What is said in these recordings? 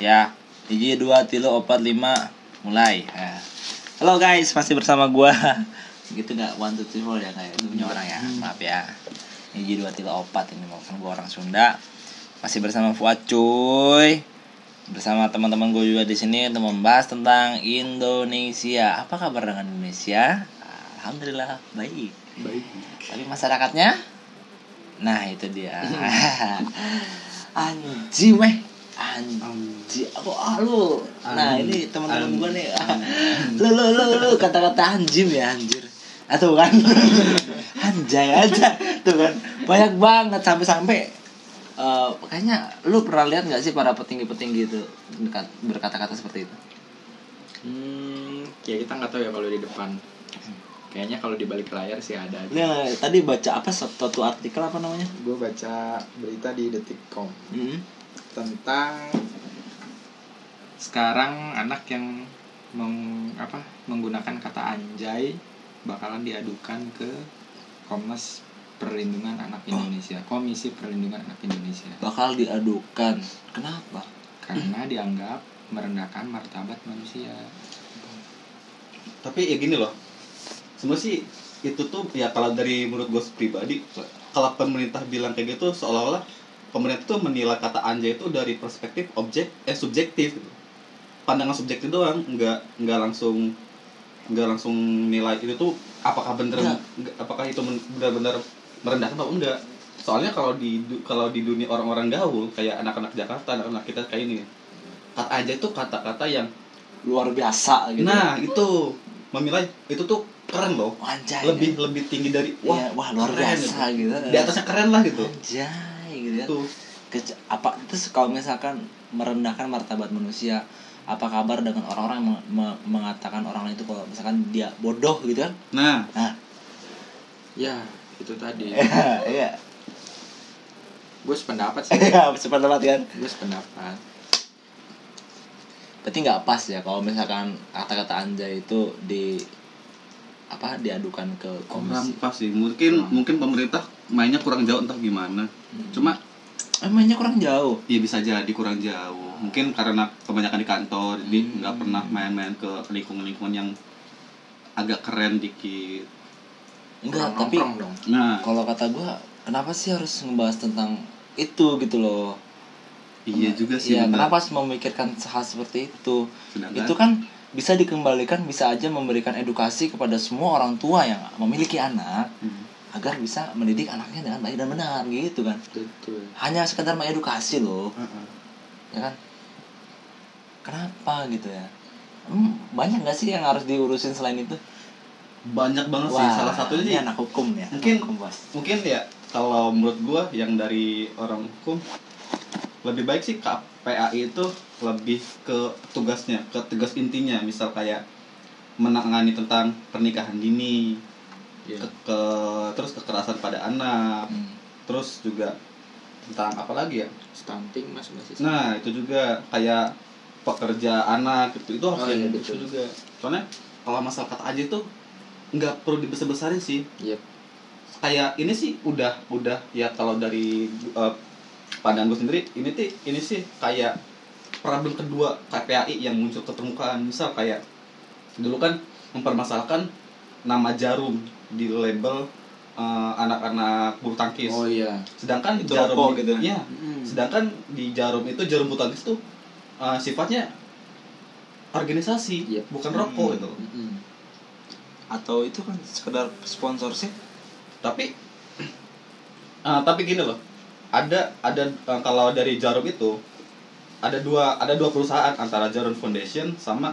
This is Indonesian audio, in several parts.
Ya, hiji dua tilu opat lima mulai. Ya. Halo guys, masih bersama gua. Gitu nggak one two three four ya kayak itu punya orang ya. Maaf ya. Hiji dua tilu opat ini kan gua orang Sunda. Masih bersama Fuad cuy. Bersama teman-teman gue juga di sini untuk membahas tentang Indonesia. Apa kabar dengan Indonesia? Alhamdulillah baik. Baik. Tapi masyarakatnya? Nah itu dia. Anjing weh. Anjing. Aku ah lu. Nah ini teman-teman gue nih. lu lu lu lu kata-kata anjing ya anjir. Atau kan anjay aja tuh kan banyak banget sampai-sampai eh, kayaknya lu pernah lihat nggak sih para petinggi-petinggi itu berkat- berkata-kata seperti itu? Hmm, ya kita nggak tahu ya kalau di depan. Kayaknya kalau di balik layar sih ada. Nah, tadi baca apa satu artikel apa namanya? Gue baca berita di detikcom Hmm. Tentang sekarang anak yang meng, apa menggunakan kata anjay bakalan diadukan ke Komnas Perlindungan Anak Indonesia, Komisi Perlindungan Anak Indonesia, Bakal diadukan. Kenapa? karena dianggap merendahkan martabat manusia. tapi ya gini loh sebenarnya sih itu tuh ya kalau dari menurut gue pribadi kalau pemerintah bilang kayak gitu seolah-olah pemerintah tuh menilai kata anjay itu dari perspektif objek eh subjektif gitu. pandangan subjektif doang nggak nggak langsung nggak langsung nilai itu tuh apakah bener nggak- apakah itu benar-benar merendahkan atau enggak soalnya kalau di kalau di dunia orang-orang gaul kayak anak-anak Jakarta anak-anak kita kayak ini kata anjay itu kata-kata yang Luar biasa gitu. Nah, itu memilih itu tuh keren loh. Anjay. Lebih lebih tinggi dari wah, wah, wah luar keren biasa gitu. Di atasnya keren lah gitu. Anjay gitu ya. Itu. Kece- apa terus kalau misalkan merendahkan martabat manusia, apa kabar dengan orang-orang yang meng- me- mengatakan orang lain itu kalau misalkan dia bodoh gitu kan? Nah, Nah, Ya, itu tadi. iya. Gue sependapat sih. Iya, sependapat kan? Gue sependapat. Berarti nggak pas ya kalau misalkan kata-kata anjay itu di apa diadukan ke kurang komisi. pas sih. Mungkin mungkin pemerintah mainnya kurang jauh entah gimana. Cuma Emangnya kurang jauh. ya bisa jadi kurang jauh. Mungkin karena kebanyakan di kantor, jadi Hmm. nggak pernah main-main ke lingkungan-lingkungan yang agak keren dikit. Enggak, Kurang tapi dong. Nah, kalau kata gua kenapa sih harus ngebahas tentang itu gitu loh iya juga sih. Iya, benar. kenapa harus memikirkan hal seperti itu Sedangkan- itu kan bisa dikembalikan bisa aja memberikan edukasi kepada semua orang tua yang memiliki anak Hmm. Agar bisa mendidik anaknya dengan baik dan benar gitu kan? Betul. hanya sekedar mengedukasi loh. Heeh. ya kan? Kenapa gitu ya? Hmm, banyak nggak sih yang harus diurusin selain itu? Banyak banget sih. Salah satunya ini sih anak hukum ya Mungkin- anak hukum bos. mungkin ya kalau menurut gua yang dari orang hukum lebih baik sih KPAI itu lebih ke tugasnya ke tugas intinya. Misal kayak menangani tentang pernikahan dini Iya. ke, ke- terus kekerasan pada anak Hmm. terus juga tentang apa lagi ya Stunting mas masih. nah itu juga kayak pekerja anak gitu itu harus Oh, yang iya, betul. juga soalnya kalau masalah kata aja itu nggak perlu dibesar-besarin sih Yep. kayak ini sih udah udah ya kalau dari uh, pandangan gue sendiri ini tuh ini sih kayak problem kedua KPAI yang muncul ke permukaan misal kayak dulu kan mempermasalahkan nama jarum di label uh, anak-anak bulu tangkis Oh iya. sedangkan Itu jarum rokok gitu. ya Hmm. sedangkan di jarum itu jarum bulu tangkis tuh uh, sifatnya organisasi Yep. bukan rokok Hmm. itu Mm-mm. atau itu kan sekedar sponsorship tapi ah, tapi gini loh ada ada eh, kalau dari jarum itu ada dua ada dua perusahaan antara jarum foundation sama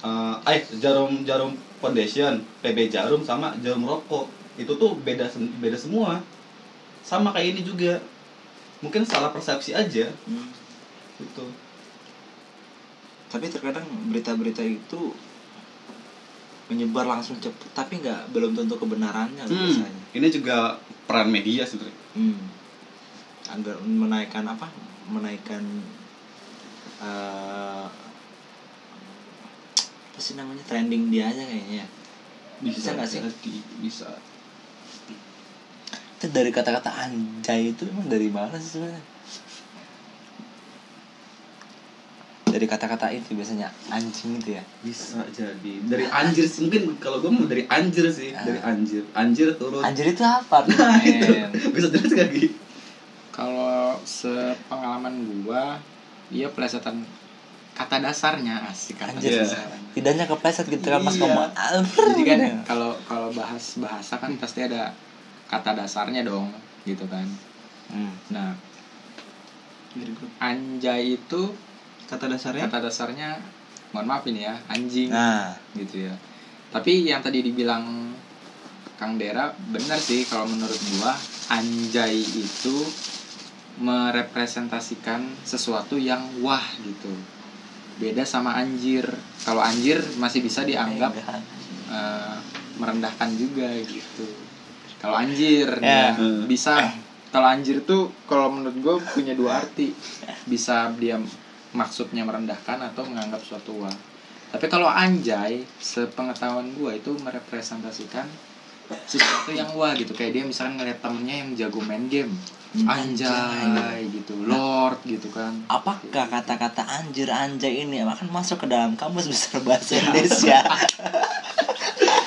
eh eh jarum jarum foundation PB jarum sama jarum rokok. Itu tuh beda beda semua. Sama kayak ini juga. Mungkin salah persepsi aja. Hmm. gitu. Tapi terkadang berita-berita itu menyebar langsung cepet tapi nggak belum tentu kebenarannya loh biasanya. Hmm, ini juga peran media sebenarnya hmm. agar menaikkan apa? Menaikkan eh apa sih namanya trending dia aja kayaknya Bisa nggak sih? jadi, bisa. Itu dari kata-kata anjay itu emang dari mana sih sebenarnya? Dari kata-kata itu biasanya anjing itu ya? Bisa jadi. Dari anjir sih mungkin kalau gue mau dari anjir sih Ah. dari anjir. Anjir turun. Anjir itu apa tuh Nah, itu. bisa jelas gak Gi? Kalau sepengalaman gua, dia pelesetan kata dasarnya asik kata Anjir. dasarnya. tidaknya kepleset gitu kan pas Iya. ngomong Jadi kan kalau kalau bahas bahasa kan pasti ada kata dasarnya dong, gitu kan. Hmm. Nah, anjay itu Kata dasarnya kata dasarnya mohon maaf ini ya, anjing nah gitu ya. Tapi yang tadi dibilang Kang Dera benar sih kalau menurut gua anjay itu merepresentasikan sesuatu yang wah gitu. Beda sama anjir. Kalau anjir masih bisa dianggap Enggak. eh, merendahkan juga gitu. Kalau anjir Ya. ya, bisa kalau anjir tuh kalau menurut gue punya dua arti. Bisa dia maksudnya merendahkan atau menganggap suatu wah. Tapi kalau anjay, sepengetahuan gue itu merepresentasikan sesuatu yang wah gitu. Kayak dia misalkan ngeliat temennya yang jago main game. Anjay gitu, lord gitu kan. apakah kata-kata anjir anjay ini akan masuk ke dalam kamus besar bahasa Indonesia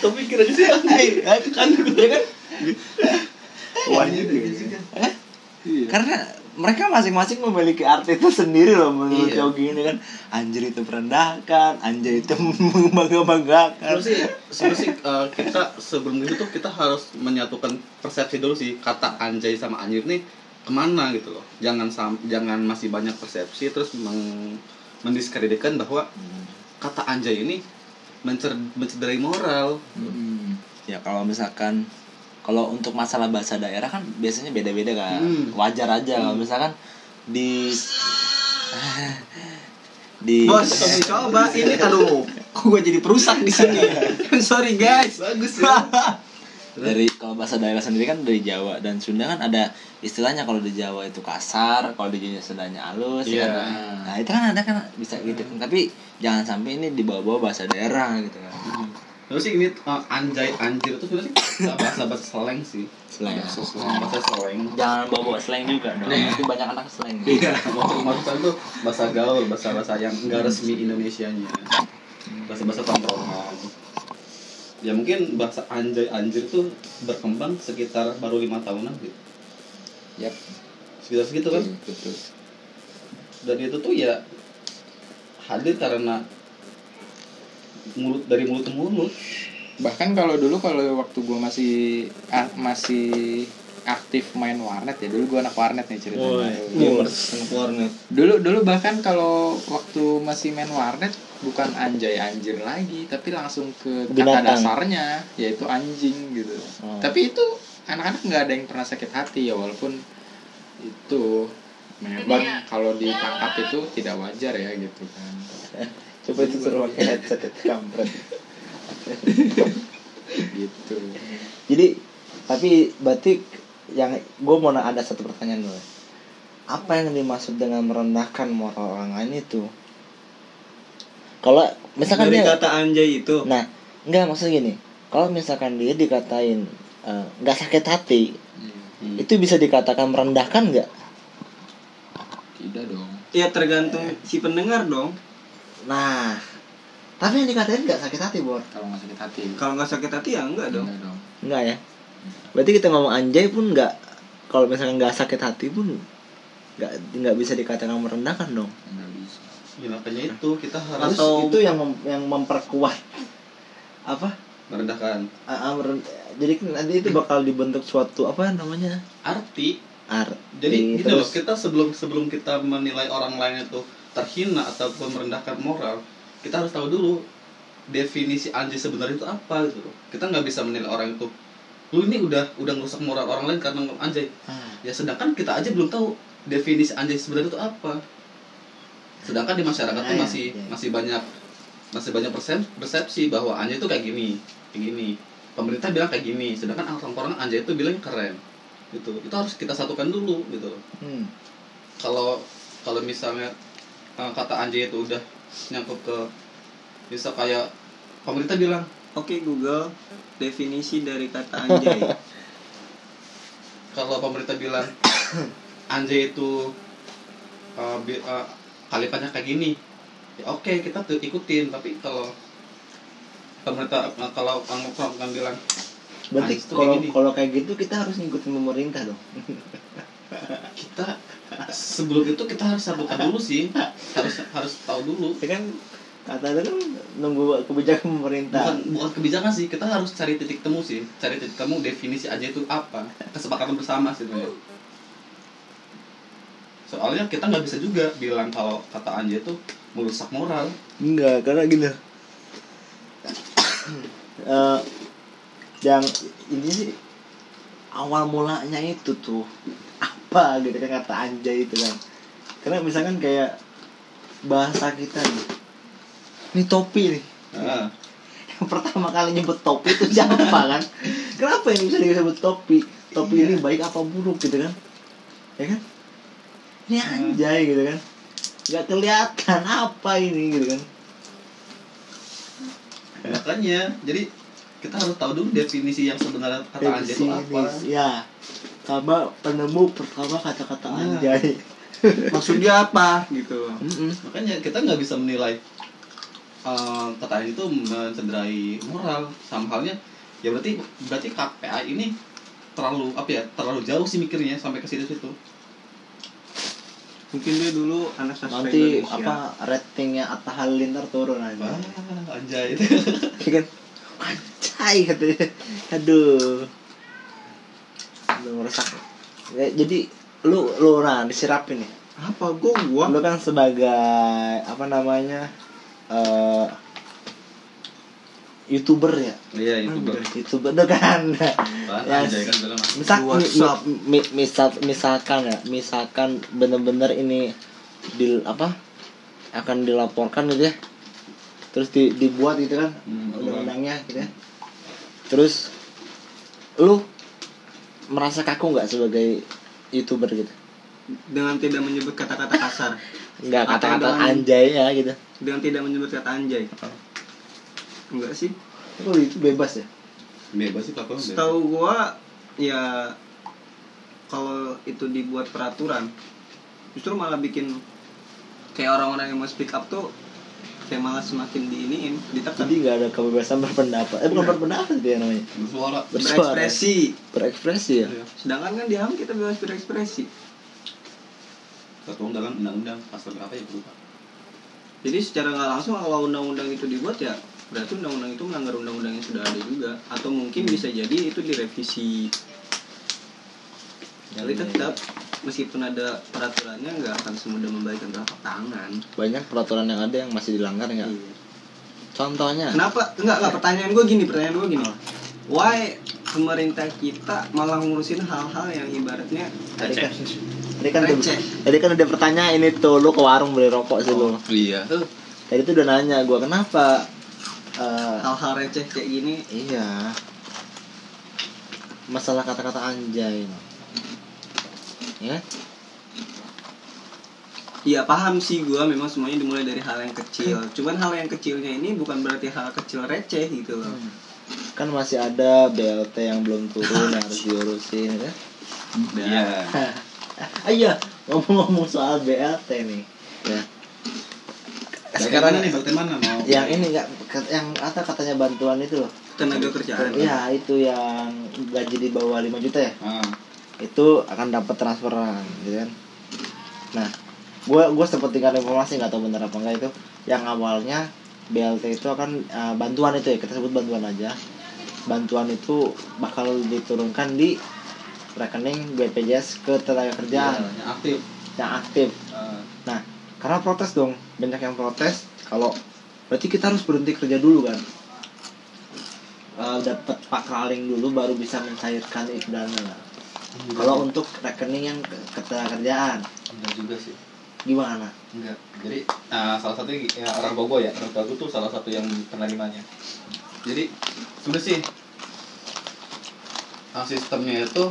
tapi kira sih anjir kan ya kan Wah, Anjir, juga gitu ya. kan. Iya. karena mereka masing-masing memiliki arti itu sendiri loh menurut Iya. Yogi ini kan anjir itu merendahkan anjay itu membangga-banggakan sih, sebenarnya sih eh, kita sebelum itu tuh kita harus menyatukan persepsi dulu sih kata anjay sama anjir nih ke mana gitu loh. Jangan sam jangan masih banyak persepsi terus meng mendiskreditkan bahwa kata anjay ini mencer mencederai moral. Mm-mm. ya kalau misalkan kalau untuk masalah bahasa daerah kan biasanya beda-beda kan Hmm. wajar aja kalau misalkan di di Bos, coba ini aduh, kok gue jadi perusak di sini. Sorry guys. Bagus ya. dari kalau bahasa daerah sendiri kan dari Jawa dan Sunda kan ada istilahnya kalau di Jawa itu kasar kalau di Jawa Sundanya halus Iya. kan? nah itu kan ada kan bisa gitu kan tapi jangan sampai ini dibawa-bawa bahasa daerah gitu kan Terus sih ini eh, anjay anjir itu sebenarnya sih bahasa bahasa slang sih. slang Bahasa slang. jangan bawa slang juga dong Iya. nanti banyak anak slang Iya. Maksud maksud itu bahasa gaul, bahasa bahasa yang enggak resmi Indonesianya. Bahasa bahasa tongkrongan. Ya mungkin bahasa anjay anjir tuh berkembang sekitar baru lima tahunan gitu. Yap. Sekitar segitu kan. Betul. Dan itu tuh ya hadir karena mulut dari mulut ke mulut. Bahkan kalau dulu kalau waktu gue masih ah, masih aktif main warnet ya dulu gue anak warnet nih ceritanya. gamers anak warnet Dulu dulu bahkan kalau waktu masih main warnet bukan anjay anjir lagi tapi langsung ke kata Binatang. dasarnya yaitu anjing gitu. Hmm. Tapi itu anak-anak nggak ada yang pernah sakit hati ya walaupun itu memang kalau ditangkap itu tidak wajar ya gitu kan. coba itu suruh pakai headset itu kampret Gitu. jadi tapi berarti yang gue mau ada satu pertanyaan dulu apa yang dimaksud dengan merendahkan moral orang lain itu kalau misalkan Dari dia kata anjay itu. nah enggak maksud gini kalau misalkan dia dikatain eh, nggak sakit hati Hmm. itu bisa dikatakan merendahkan nggak Tidak dong. Ya tergantung si pendengar dong. Nah tapi yang dikatain nggak sakit hati bor Kalau nggak sakit hati. Kalau nggak sakit hati ya enggak dong. Enggak dong. enggak ya berarti kita ngomong anjay pun nggak kalau misalkan nggak sakit hati pun nggak nggak bisa dikatakan merendahkan dong Enggak bisa. Ya makanya itu kita harus Terus itu yang mem- yang memperkuat apa merendahkan Ah, ah, meren- jadi kan nanti itu bakal dibentuk suatu apa namanya arti art Jadi gini loh, kita sebelum sebelum kita menilai orang lain itu terhina ataupun merendahkan moral, kita harus tahu dulu definisi anjing sebenarnya itu apa gitu loh. Kita nggak bisa menilai orang itu, lu ini udah udah ngerusak moral orang lain karena ngomong anjay. Ah, Ya sedangkan kita aja belum tahu definisi anjing sebenarnya itu apa. Sedangkan di masyarakat tuh Ah, iya, masih iya. masih banyak masih banyak persen persepsi bahwa anjay itu kayak gini, kayak gini. Pemerintah bilang kayak gini, sedangkan orang-orang anjay itu bilang keren. Gitu. Itu harus kita satukan dulu gitu loh hmm. kalau kalau misalnya uh, kata anjay itu udah nyangkut ke bisa kayak pemerintah bilang Oke Google definisi dari kata anjay. kalau pemerintah bilang anjay itu uh, bi- uh, kalimatnya kayak gini ya oke kita tuh ikutin tapi kalau pemerintah nah, kalau orang orang kan bilang Berarti kalau kayak gini. kalau kayak gitu kita harus ngikutin pemerintah dong. kita sebelum itu kita harus sabukan dulu sih. Harus harus tahu dulu. Ya kan kata itu kan nunggu kebijakan pemerintah. bukan bukan kebijakan sih. Kita harus cari titik temu sih. Cari titik temu definisi aja itu apa. Kesepakatan bersama sih sebenarnya soalnya kita nggak bisa juga bilang kalau kata Anja itu merusak moral. Enggak, karena gini. Eh, yang ini sih awal mulanya itu tuh apa gitu kan kata anjay itu kan. Karena misalkan kayak bahasa kita nih. Ini topi nih. nah, Yang pertama kali nyebut topi itu siapa kan? Kenapa ini bisa disebut topi? Topi ini baik apa buruk gitu kan? Ya kan? Ini anjay gitu kan. Gak kelihatan apa ini gitu kan. makanya jadi kita harus tahu dulu definisi yang sebenarnya kata Anja itu apa Definisi, Ya. Sama penemu pertama kata-kata Nah. anjay. maksudnya apa gitu Mm-mm. makanya kita nggak bisa menilai eh, kata itu mencederai moral sama halnya ya berarti berarti KPA ini terlalu apa ya terlalu jauh sih mikirnya sampai ke situ-situ mungkin dia dulu anak sastra Nanti Indonesia. apa ratingnya Atta Halilintar turun aja. Wah, anjay itu Ya kan? Anjay katanya. Aduh. Aduh merusak. Ya, jadi lu lu nah disirapin nih. apa gua gua? Lu kan sebagai apa namanya? eh youtuber ya? Iya itu bro youtuber tuh kan. Ya, kan misal, mi- misal misalkan ya misalkan bener-bener ini di apa akan dilaporkan gitu ya. Terus di, dibuat gitu kan Hmm, undang-undangnya gitu ya. Terus lu merasa kaku nggak sebagai youtuber gitu? Dengan tidak menyebut kata-kata kasar. Nggak kata-kata anjaynya gitu. Dengan tidak menyebut kata anjay. Enggak sih. Lu itu bebas ya? Bebas sih bebas. setahu gua ya kalau itu dibuat peraturan justru malah bikin kayak orang-orang yang mau speak up tuh kayak malah semakin diiniin ditekan jadi nggak ada kebebasan berpendapat. Eh bukan berpendapat dia namanya. Bersuara berekspresi. Berekspresi ya? Iya. sedangkan kan di HAM kita bebas berekspresi. Tertuang dalam undang-undang. Pasal berapa ya? Lupa. Jadi secara nggak langsung kalau undang-undang itu dibuat ya berarti undang-undang itu melanggar undang-undang yang sudah ada juga. Atau mungkin bisa jadi itu direvisi. Tapi tetap meskipun ada peraturannya nggak akan semudah membalikkan telapak tangan. Banyak peraturan yang ada yang masih dilanggar nggak? Iya. contohnya? Kenapa? Enggak enggak pertanyaan gue gini pertanyaan gue gini. Why pemerintah kita malah ngurusin hal-hal yang ibaratnya tadi kan Receh. tadi kan udah, tadi kan udah pertanyaan ini tuh lu ke warung beli rokok sih lu. Iya. Tadi tuh udah nanya gua kenapa Eh, hal-hal receh kayak gini? iya. Masalah kata-kata anjay no. Ya. Iya paham sih gue memang semuanya dimulai dari hal yang kecil. Cuman hal yang kecilnya ini bukan berarti hal kecil receh gitu loh. Kan masih ada BLT yang belum turun yang harus diurusin ya. Iya. Iya ngomong-ngomong soal BLT nih. Ya. Sekarang nih? Bagaimana mau? yang ini nggak yang apa katanya bantuan itu loh. Tenaga kerjaan. Iya itu yang gaji di bawah 5 juta ya? Ah, itu akan dapat transferan gitu kan. Nah gue gue sempat dengar informasi nggak tahu benar apa enggak itu. Yang awalnya BLT itu akan uh, bantuan itu ya kita sebut bantuan aja. Bantuan itu bakal diturunkan di rekening BPJS ke tenaga kerjaan. Yang aktif. Yang aktif. Ah, nah karena protes dong banyak yang protes kalau berarti kita harus berhenti kerja dulu kan? Eh, dapat pak kraling dulu baru bisa mencairkan itu dana kalau untuk rekening yang ke, ke tenaga kerjaan enggak juga sih. Gimana? Enggak. Jadi ah, salah satu ya, orang Bogo ya orang Bogo tuh salah satu yang penerimanya. Jadi sebenarnya sih ah, sistemnya itu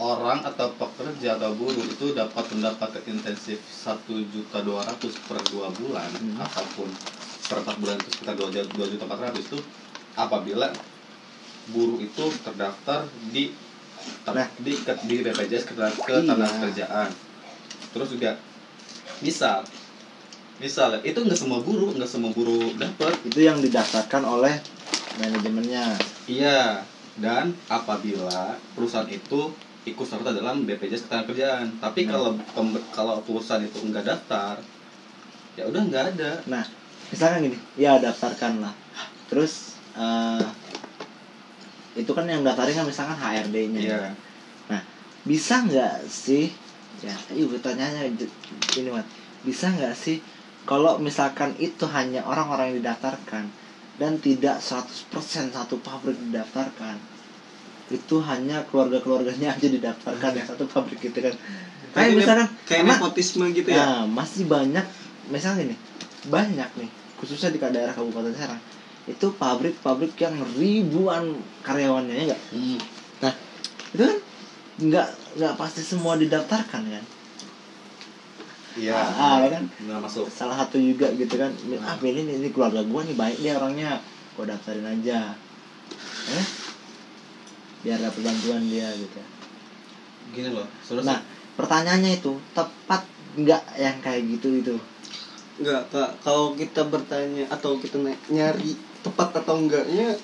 orang atau pekerja atau buruh itu dapat mendapat intensif satu juta dua ratus per dua bulan Hmm. ataupun per empat bulan itu sekitar dua juta empat ratus itu apabila buruh itu terdaftar di Nah. di di BPJS ke, ke Iya. kerjaan terus juga misal misalnya itu nggak semua buruh nggak semua buruh dapat itu yang didaftarkan oleh manajemennya iya dan apabila perusahaan itu ikut serta dalam BPJS Ketenagakerjaan tapi Nah. kalau kalau perusahaan itu enggak daftar ya udah nggak ada nah misalkan gini ya daftarkan lah terus eh, itu kan yang daftarin kan misalkan HRD-nya Iya. Nah, bisa nggak sih ya ibu pertanyaannya j- ini Mat bisa nggak sih kalau misalkan itu hanya orang-orang yang didaftarkan dan tidak 100% satu pabrik didaftarkan itu hanya keluarga-keluarganya aja didaftarkan yang satu pabrik gitu kan kayak misalkan kayak nepotisme gitu ya Nah, masih banyak misalnya gini, banyak nih, khususnya di daerah Kabupaten Serang. Itu pabrik-pabrik yang ribuan karyawannya ya enggak? Hmm. Nah, itu kan nggak nggak pasti semua didaftarkan kan? iya Ah, kan? nggak masuk Salah satu juga gitu kan, ah ini nih, ini keluarga gua nih baik dia orangnya, gua daftarin aja. Eh? Biar dapat bantuan dia gitu. gini loh sudah Nah, pertanyaannya itu tepat nggak yang kayak gitu itu? Enggak, Kak. Kalau kita bertanya atau kita ny- nyari tepat atau enggaknya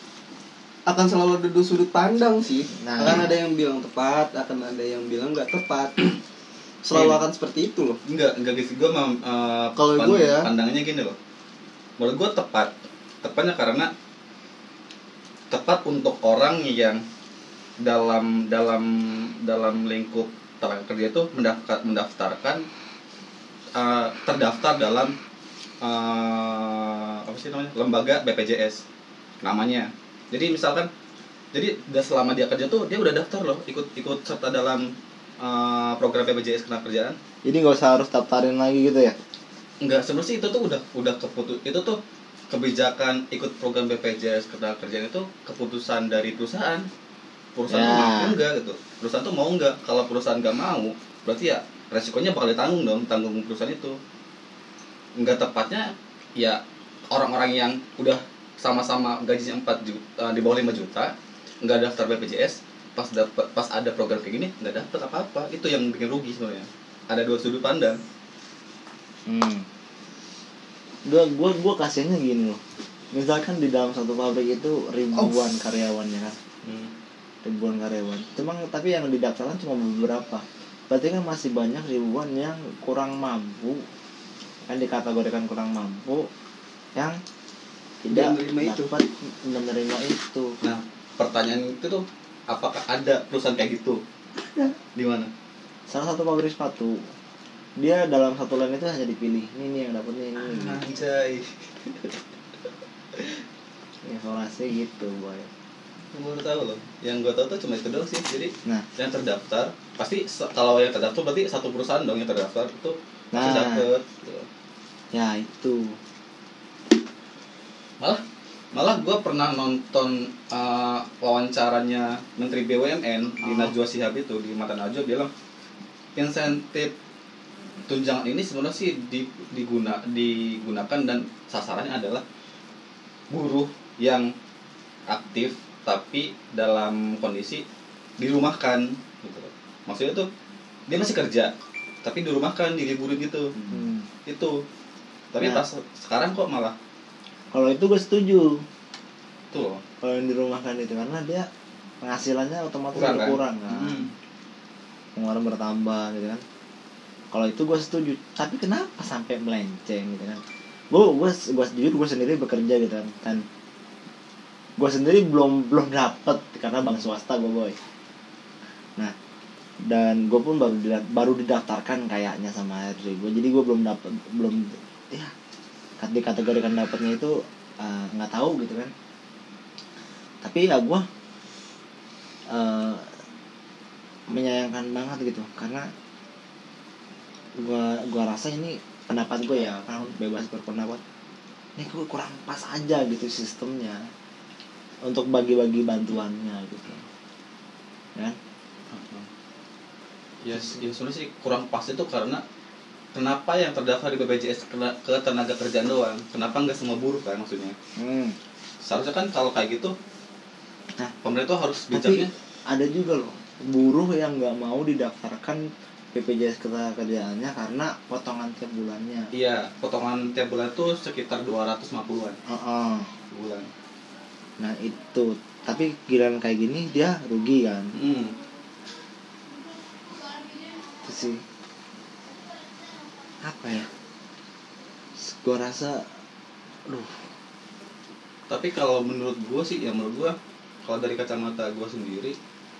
akan selalu ada dua sudut pandang sih. Nah. Akan ada yang bilang tepat, akan ada yang bilang enggak tepat. selalu Iya. akan seperti itu loh. enggak enggak gitu gue mah eh, Kalau pan- gue ya. pandangannya gini loh menurut gue tepat tepatnya karena tepat untuk orang yang dalam dalam dalam lingkup tenaga kerja itu mendaftar mendaftarkan eh, terdaftar dalam eh, apa sih namanya lembaga BPJS namanya jadi misalkan jadi udah selama dia kerja tuh dia udah daftar loh ikut ikut serta dalam eh, program BPJS Ketenagakerjaan Jadi nggak usah harus daftarin lagi gitu ya? Enggak, sebenarnya itu tuh udah udah keputus itu tuh kebijakan ikut program BPJS ketenagakerjaan itu keputusan dari perusahaan. Perusahaan tuh Ya. mau enggak gitu. Perusahaan tuh mau enggak. Kalau perusahaan enggak mau, berarti ya resikonya bakal ditanggung dong, tanggung perusahaan itu. Enggak tepatnya ya orang-orang yang udah sama-sama gajinya 4 juta di bawah 5 juta, enggak daftar BPJS, pas dapat pas ada program kayak gini enggak dapat apa-apa. Itu yang bikin rugi sebenarnya. Ada dua sudut pandang. Hmm. Gua gua gua kasihannya gini loh. Misalkan di dalam satu pabrik itu ribuan karyawannya kan, Hmm. ribuan karyawan. Cuma tapi yang didaftarkan cuma beberapa. Berarti kan masih banyak ribuan yang kurang mampu, kan dikategorikan kurang mampu, yang tidak menerima itu. dapat menerima itu. Nah, pertanyaan itu tuh apakah ada perusahaan kayak gitu? Ada. Di mana? Salah satu pabrik sepatu, dia dalam satu line itu hanya dipilih, ini nih yang dapat nih, ini, ini. Anjay. Informasi gitu, boy. Gue baru tahu loh. Yang gue tahu tuh cuma itu doang sih. Jadi Nah, yang terdaftar pasti kalau yang terdaftar berarti satu perusahaan dong yang terdaftar itu Nah. dapet. gitu. Ya itu. Malah malah gue pernah nonton uh, wawancaranya Menteri BUMN di Oh. Najwa Shihab itu di Mata Najwa bilang insentif tunjangan ini sebenarnya sih di, diguna digunakan dan sasarannya adalah buruh yang aktif tapi dalam kondisi dirumahkan gitu. Maksudnya tuh dia masih kerja tapi dirumahkan diliburin gitu. Hmm. Itu. Tapi Nah. pas sekarang kok malah Kalau itu gue setuju. tuh. Kalau yang dirumahkan itu karena dia penghasilannya otomatis Kurang, kan? berkurang kan. Hmm. Pengeluaran bertambah gitu kan. Kalau itu gue setuju. Tapi kenapa sampai melenceng gitu kan? Gue gue gue jujur gue sendiri bekerja gitu kan. Dan gue sendiri belum belum dapet karena bank swasta gue boy. Nah dan gue pun baru baru didaftarkan kayaknya sama RJ gue jadi gue belum dapet belum ya kat- dikategorikan dapetnya itu eh, nggak tahu gitu kan. Tapi ya gue eh, menyayangkan banget gitu karena gua gua rasa ini pendapat gue ya kan bebas berpendapat. Ini gue kurang pas aja gitu sistemnya untuk bagi-bagi bantuannya gitu. Kan? Ya, ya sebenarnya sih kurang pas itu karena kenapa yang terdaftar di BPJS ke tenaga kerjaan doang? Kenapa nggak semua buruh kan maksudnya? hmm. Seharusnya kan kalau kayak gitu, Nah, pemerintah harus tapi bijaknya. ada juga loh buruh yang nggak mau didaftarkan BPJS ketenagakerjaannya karena potongan tiap bulannya iya potongan tiap bulan tuh sekitar 250-an Heeh. bulan nah itu tapi giliran kayak gini dia rugi kan hmm. itu sih apa ya? Gua rasa aduh. Tapi kalau menurut gue sih ya menurut gue kalau dari kacamata gue sendiri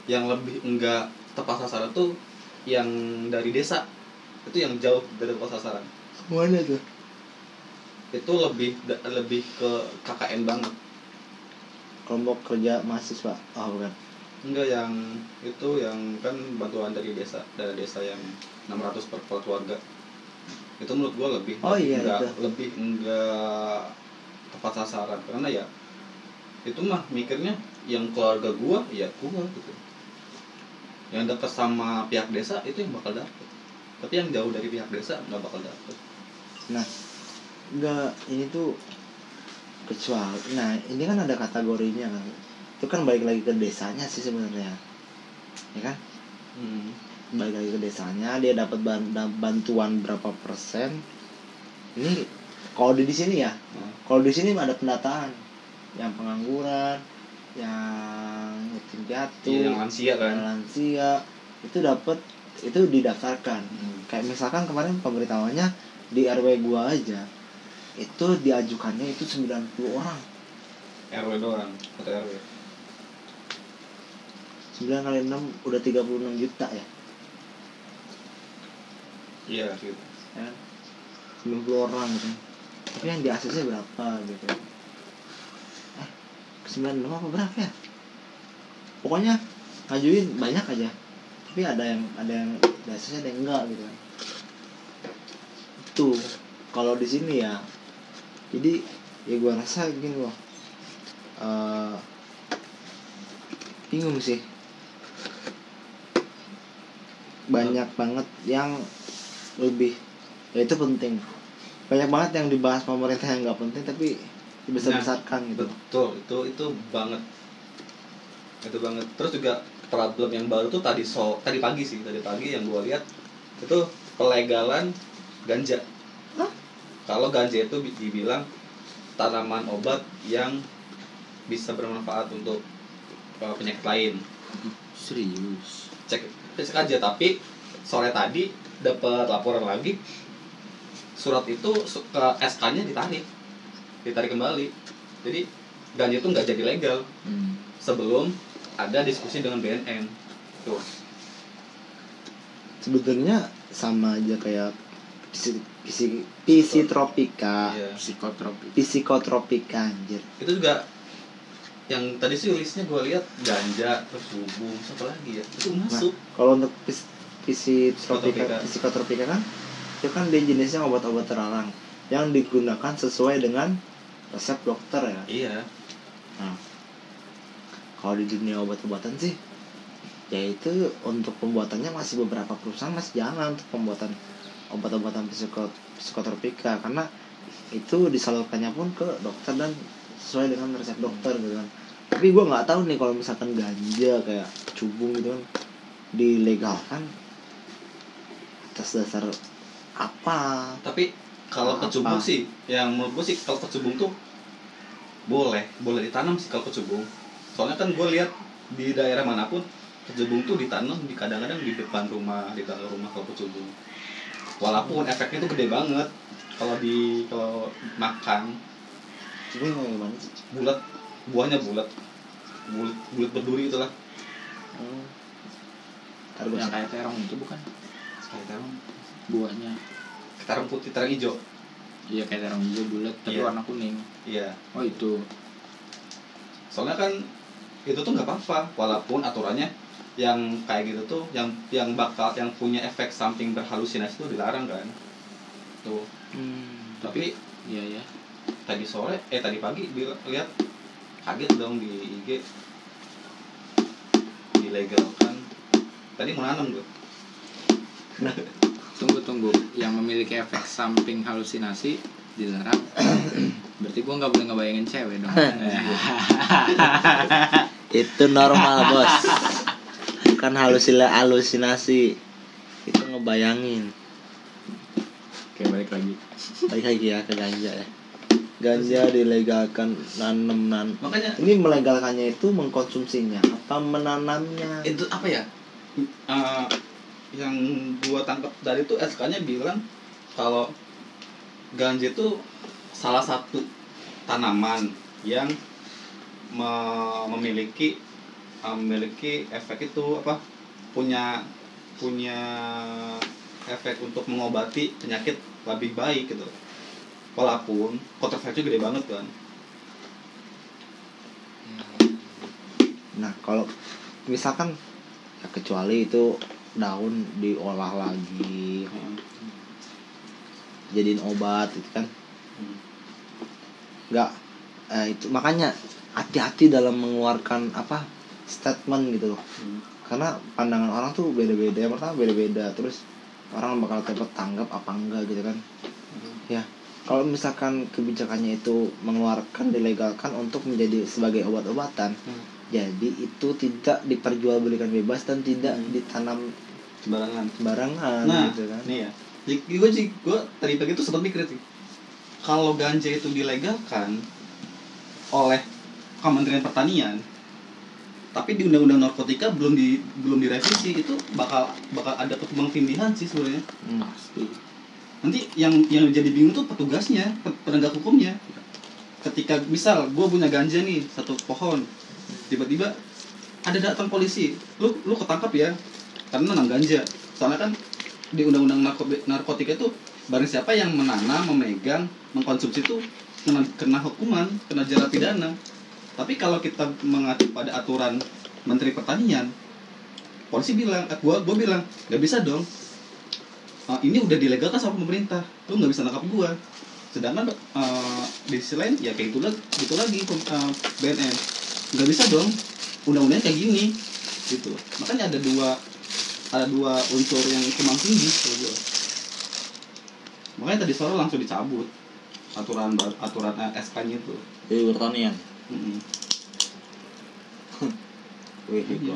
yang lebih enggak tepat sasaran tuh yang dari desa. Itu yang jauh dari tepat sasaran. Mana tuh. Itu lebih lebih ke KKN banget. Kelompok kerja mahasiswa. Oh bukan. Enggak yang itu yang kan bantuan dari desa dari desa yang 600 per per keluarga itu menurut gue lebih Oh iya, enggak, itu. lebih enggak tepat sasaran. Karena ya itu mah mikirnya yang keluarga gua ya gua gitu. Yang dekat sama pihak desa itu yang bakal dapet. Tapi yang jauh dari pihak desa nggak bakal dapet. Nah enggak ini tuh kecuali nah ini kan ada kategorinya kan. Itu kan balik lagi ke desanya sih sebenarnya. Ya kan hmm. balik lagi ke desanya dia dapat ban- da- bantuan berapa persen? Ini kalau di di sini ya Nah, kalau di sini ada pendataan. Yang pengangguran yang yatim piatu iya, yang lansia yang kan lansia itu dapat itu didaftarkan. Hmm. kayak misalkan kemarin pemberitahuannya di RW gua aja itu diajukannya itu 90 orang. RW doang atau RW 9 kali 6 udah 36 juta ya? Iya gitu ya kan? 90 orang gitu. Tapi yang di ACC berapa gitu? Eh 96 apa berapa ya? Pokoknya ngajuin banyak aja. Tapi ada yang ada yang di ACC ada yang enggak gitu kan. Itu kalau di sini ya. Jadi ya gua rasa gini loh. Eh, bingung sih banyak banget yang lebih ya itu penting. Banyak banget yang dibahas pemerintah yang nggak penting tapi dibesar-besarkan gitu. betul itu itu banget. Itu banget. Terus juga problem yang baru tuh tadi so tadi pagi sih tadi pagi yang gua lihat itu pelegalan ganja. Hah? kalau ganja itu bi- dibilang tanaman obat yang bisa bermanfaat untuk uh, penyakit lain. Serius? Cek cek aja tapi sore tadi dapat laporan lagi surat itu ke SK-nya ditarik ditarik kembali. Jadi ganja itu nggak jadi legal. Hmm. sebelum ada diskusi dengan BNN tuh. Sebetulnya sama aja kayak psi, psi, psitropika Iya. psikotropi psikotropika anjir. Itu juga yang tadi sih listnya gue lihat ganja terus subuh apa lagi ya? Itu masuk. kalau untuk pis, psitropika Psikotropika. psikotropika kan itu kan dia jenisnya obat-obat terlarang yang digunakan sesuai dengan resep dokter ya. Iya. Kalau di dunia obat-obatan sih ya itu untuk pembuatannya masih beberapa perusahaan masih jalan untuk pembuatan obat-obatan psiko, psikotropika karena itu disalurkannya pun ke dokter dan sesuai dengan resep dokter gitu kan. Tapi gue nggak tahu nih kalau misalkan ganja kayak cubung gitu kan dilegalkan atas dasar apa? Tapi kalau kecubung sih yang menurut gue sih kalau kecubung tuh boleh boleh ditanam sih kalau kecubung. Soalnya kan gue lihat di daerah mana pun kecubung tuh ditanam di kadang-kadang di depan rumah di dalam rumah kalau kecubung. Walaupun efeknya tuh gede banget kalau di kalau makan cubung kayak gimana sih bulat. Buahnya bulat. Bulat bulat berduri itulah gua yang kayak terong itu bukan? Kayak terong. Buahnya. Terong putih terong hijau. Iya kayak terong hijau bulat tapi Iya. warna kuning. Iya. Oh itu. Soalnya kan itu tuh nggak apa-apa walaupun aturannya yang kayak gitu tuh yang yang bakal yang punya efek samping berhalusinasi itu dilarang kan. Tuh. Hmm. tapi iya ya tadi sore eh tadi pagi lihat kaget dong di IG dilegalkan. Tadi mau nanam tuh tunggu tunggu. Yang memiliki efek samping halusinasi dilarang. Berarti gua nggak boleh ngebayangin cewek dong. Itu normal bos. Bukan halusila halusinasi. Itu ngebayangin. Oke balik lagi. balik lagi ya ke ganja ya ganja dilegalkan nanem nan. Makanya ini melegalkannya itu mengkonsumsinya apa menanamnya? Itu apa ya? Eh, yang gua tangkap dari itu SK-nya bilang kalau ganja itu salah satu tanaman yang me- memiliki eh, memiliki efek itu apa? Punya punya efek untuk mengobati penyakit lebih baik gitu walaupun kontroversinya gede banget kan nah kalau misalkan ya kecuali itu daun diolah lagi jadiin obat itu kan Hmm. nggak eh, itu makanya hati-hati dalam mengeluarkan apa statement gitu loh Hmm. karena pandangan orang tuh beda-beda yang pertama beda-beda terus orang bakal dapat tanggap apa enggak gitu kan ya kalau misalkan kebijakannya itu mengeluarkan dilegalkan untuk menjadi sebagai obat-obatan Hmm. jadi itu tidak diperjualbelikan bebas dan tidak Hmm. ditanam sembarangan sembarangan nah gitu kan nih ya gue sih gue tadi pagi tuh sempat mikir sih kalau ganja itu dilegalkan oleh Kementerian Pertanian tapi di undang-undang narkotika belum di belum direvisi itu bakal bakal ada tindihan sih sebenarnya Hmm. Pasti. Nanti yang yang jadi bingung tuh petugasnya pe- penegak hukumnya. Ketika misal gue punya ganja nih satu pohon tiba-tiba ada datang polisi lu lu ketangkap ya karena nanam ganja. Soalnya kan di undang-undang narko- narkotika itu barang siapa yang menanam memegang mengkonsumsi itu kena, kena hukuman kena jara pidana. Tapi kalau kita mengacu pada aturan menteri pertanian polisi bilang eh, gua gua bilang nggak bisa dong Ah, ini udah dilegalkan sama pemerintah lu nggak bisa nangkap gua. Sedangkan eh, di sisi lain ya kayak itu lagi gitu lagi eh, BNN nggak bisa dong undang-undangnya kayak gini gitu. Makanya ada dua ada dua unsur yang tumbang tinggi kalau gua. Makanya tadi sore langsung dicabut aturan aturan eh, SK-nya itu. Jadi pertanian. Wih, Iya.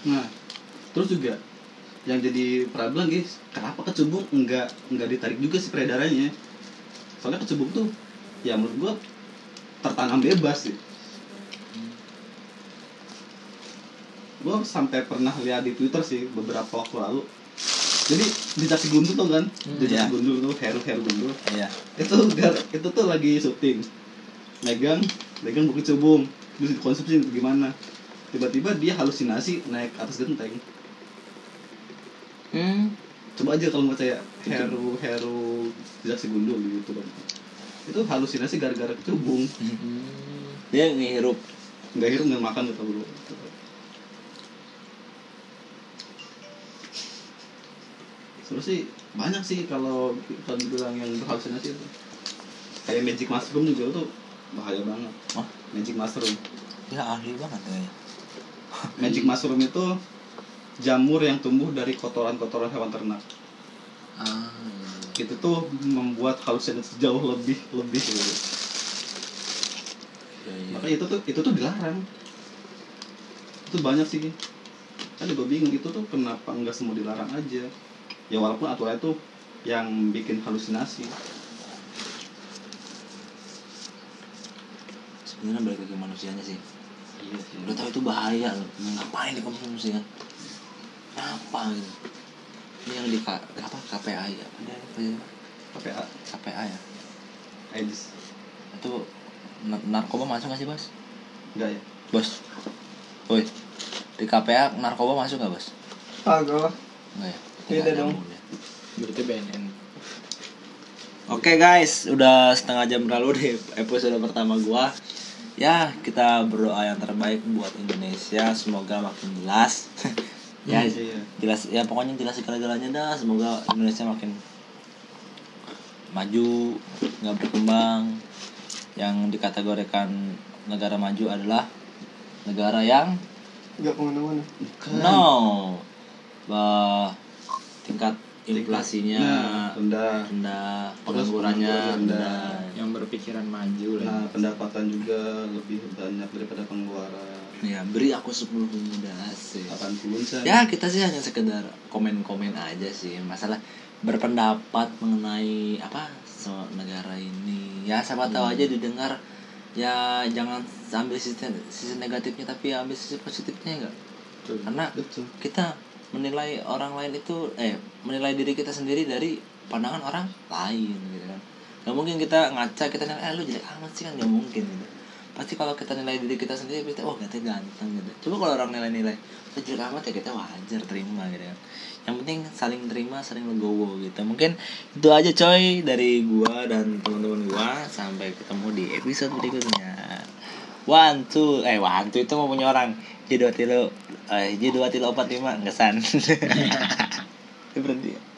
Nah, terus juga yang jadi problem guys, kenapa kecubung enggak enggak ditarik juga sih peredarannya? Soalnya kecubung tuh ya menurut gua tertanam bebas sih. Gua sampai pernah lihat di Twitter sih beberapa waktu lalu. Jadi di Casi Gundul tuh kan, di iya. Casi Gundul tuh Heru Heru Gundul Iya. itu itu tuh lagi syuting megang megang buku cebung terus dikonsumsi gimana tiba-tiba dia halusinasi naik atas genteng Hmm. Coba aja kalau mau percaya Heru Heru jejak si gundul gitu kan itu halusinasi gara-gara kecubung. Dia ngehirup. nggak hirup nggak makan gitu bro. Terus sih banyak sih kalau kalau dibilang yang berhalusinasi itu. Kayak magic mushroom juga tuh bahaya banget. Hah? magic mushroom. Ya ahli banget kayaknya. magic mushroom itu jamur yang tumbuh dari kotoran-kotoran hewan ternak Ah. itu tuh membuat halusinasi jauh lebih lebih gitu. Iya, iya. makanya itu tuh itu tuh dilarang itu banyak sih kan gue bingung itu tuh kenapa nggak semua dilarang aja ya walaupun aturan itu yang bikin halusinasi Sebenarnya balik lagi ke manusianya sih. iya sih Udah tahu itu bahaya loh. Ngapain dikonsumsi kan? Apa gitu? Ini yang di K- apa KPA ya? Ada apa ya? KPA KPA ya? AIDS Itu na- narkoba masuk gak sih, Bos? enggak ya Bos. Woi. Di KPA narkoba masuk gak, Bos? Kagak lah. Enggak ya? Nggak dong. ya. Berarti BNN. Oke guys, udah setengah jam berlalu deh episode pertama gua. Ya, kita berdoa yang terbaik buat Indonesia, semoga makin jelas. ya, iya jelas ya pokoknya jelas segala-galanya dah, semoga Indonesia makin maju, nggak berkembang. Yang dikategorikan negara maju adalah negara yang Gak ke mana-mana. no bah tingkat inflasinya nah, rendah rendah, penganggurannya pengangguran rendah. Yang berpikiran maju lah. nah pendapatan juga lebih banyak daripada pengeluaran ya beri aku 10 pemuda asik. Ya kita sih hanya sekedar komen-komen aja sih. Masalah berpendapat mengenai apa so, negara ini. Ya siapa tahu aja didengar. Ya jangan ambil sisi, sisi negatifnya tapi ambil sisi positifnya enggak? Karena Betul. kita menilai orang lain itu eh menilai diri kita sendiri dari pandangan orang lain gitu kan. Nggak mungkin kita ngaca kita nilai eh lu jelek amat sih kan? Nggak mungkin gitu pasti kalau kita nilai diri kita sendiri kita oh katanya ganteng gitu. Coba kalau orang nilai-nilai jelek amat ya kita wajar terima gitu kan. Yang penting saling terima saling legowo gitu. Mungkin itu aja coy dari gua dan teman-teman gua. Sampai ketemu di episode berikutnya. One two eh one two itu mau punya orang. J dua tilo eh J dua tilo empat lima ngesan. Berhenti